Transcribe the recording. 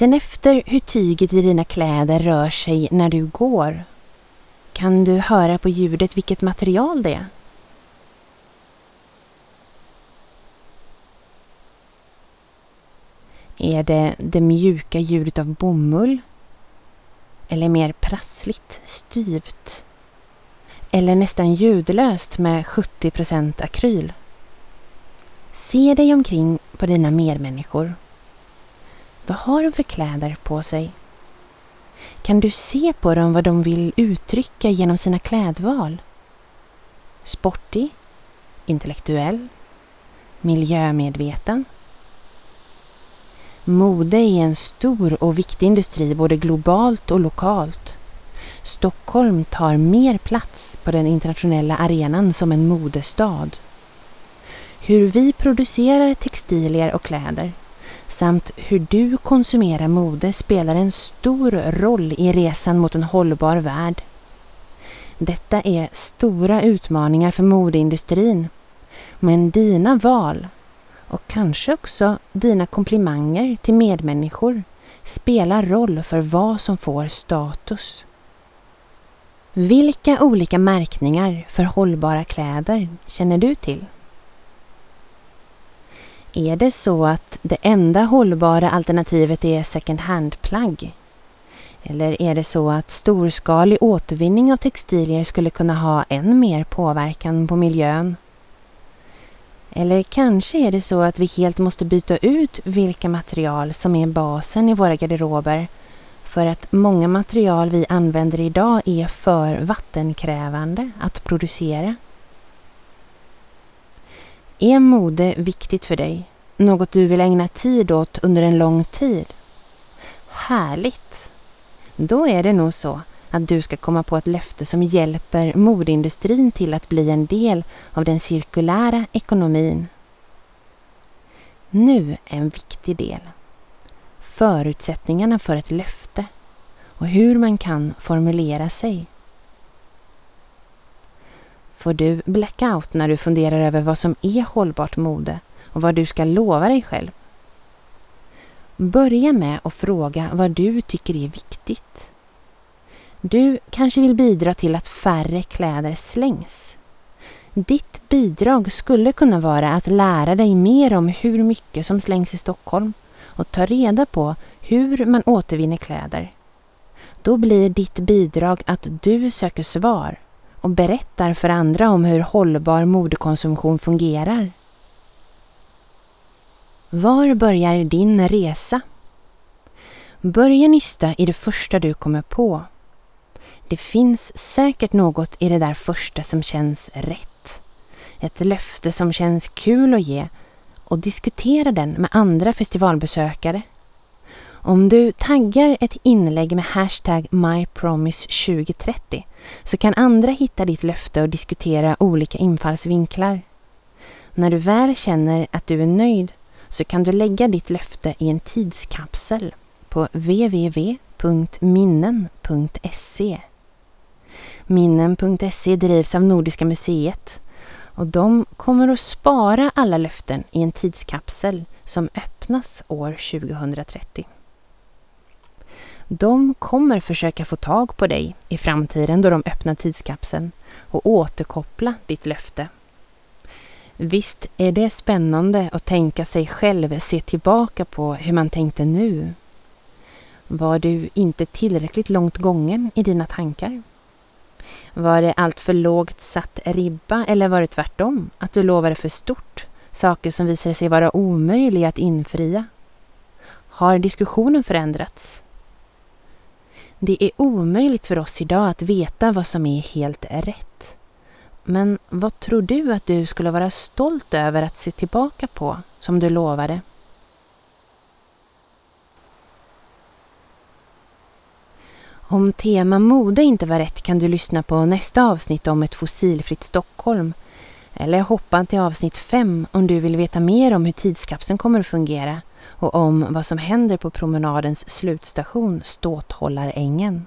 Känn efter hur tyget i dina kläder rör sig när du går. Kan du höra på ljudet vilket material det är? Är det det mjuka ljudet av bomull? Eller mer prassligt, styvt? Eller nästan ljudlöst med 70% akryl? Se dig omkring på dina medmänniskor. Vad har de för kläder på sig? Kan du se på dem vad de vill uttrycka genom sina klädval? Sportig? Intellektuell? Miljömedveten? Mode är en stor och viktig industri både globalt och lokalt. Stockholm tar mer plats på den internationella arenan som en modestad. Hur vi producerar textilier och kläder samt hur du konsumerar mode spelar en stor roll i resan mot en hållbar värld. Detta är stora utmaningar för modeindustrin. Men dina val och kanske också dina komplimanger till medmänniskor spelar roll för vad som får status. Vilka olika märkningar för hållbara kläder känner du till? Är det så att det enda hållbara alternativet är second hand-plagg? Eller är det så att storskalig återvinning av textilier skulle kunna ha än mer påverkan på miljön? Eller kanske är det så att vi helt måste byta ut vilka material som är basen i våra garderober för att många material vi använder idag är för vattenkrävande att producera. Är mode viktigt för dig? Något du vill ägna tid åt under en lång tid? Härligt! Då är det nog så att du ska komma på ett löfte som hjälper modeindustrin till att bli en del av den cirkulära ekonomin. Nu en viktig del. Förutsättningarna för ett löfte och hur man kan formulera sig. Får du blackout när du funderar över vad som är hållbart mode och vad du ska lova dig själv? Börja med att fråga vad du tycker är viktigt. Du kanske vill bidra till att färre kläder slängs. Ditt bidrag skulle kunna vara att lära dig mer om hur mycket som slängs i Stockholm och ta reda på hur man återvinner kläder. Då blir ditt bidrag att du söker svar och berättar för andra om hur hållbar modekonsumtion fungerar. Var börjar din resa? Börja nysta i det första du kommer på. Det finns säkert något i det där första som känns rätt. Ett löfte som känns kul att ge och diskutera den med andra festivalbesökare. Om du taggar ett inlägg med hashtag MyPromise2030 så kan andra hitta ditt löfte och diskutera olika infallsvinklar. När du väl känner att du är nöjd så kan du lägga ditt löfte i en tidskapsel på www.minnen.se. Minnen.se drivs av Nordiska museet och de kommer att spara alla löften i en tidskapsel som öppnas år 2030. De kommer försöka få tag på dig i framtiden då de öppnar tidskapseln och återkoppla ditt löfte. Visst är det spännande att tänka sig själv se tillbaka på hur man tänkte nu. Var du inte tillräckligt långt gången i dina tankar? Var det allt för lågt satt ribba eller var det tvärtom, att du lovade för stort, saker som visade sig vara omöjliga att infria? Har diskussionen förändrats? Det är omöjligt för oss idag att veta vad som är helt rätt. Men vad tror du att du skulle vara stolt över att se tillbaka på, som du lovade? Om tema mode inte var rätt kan du lyssna på nästa avsnitt om ett fossilfritt Stockholm. Eller hoppa till avsnitt 5 om du vill veta mer om hur tidskapseln kommer att fungera och om vad som händer på promenadens slutstation Ståthållarängen.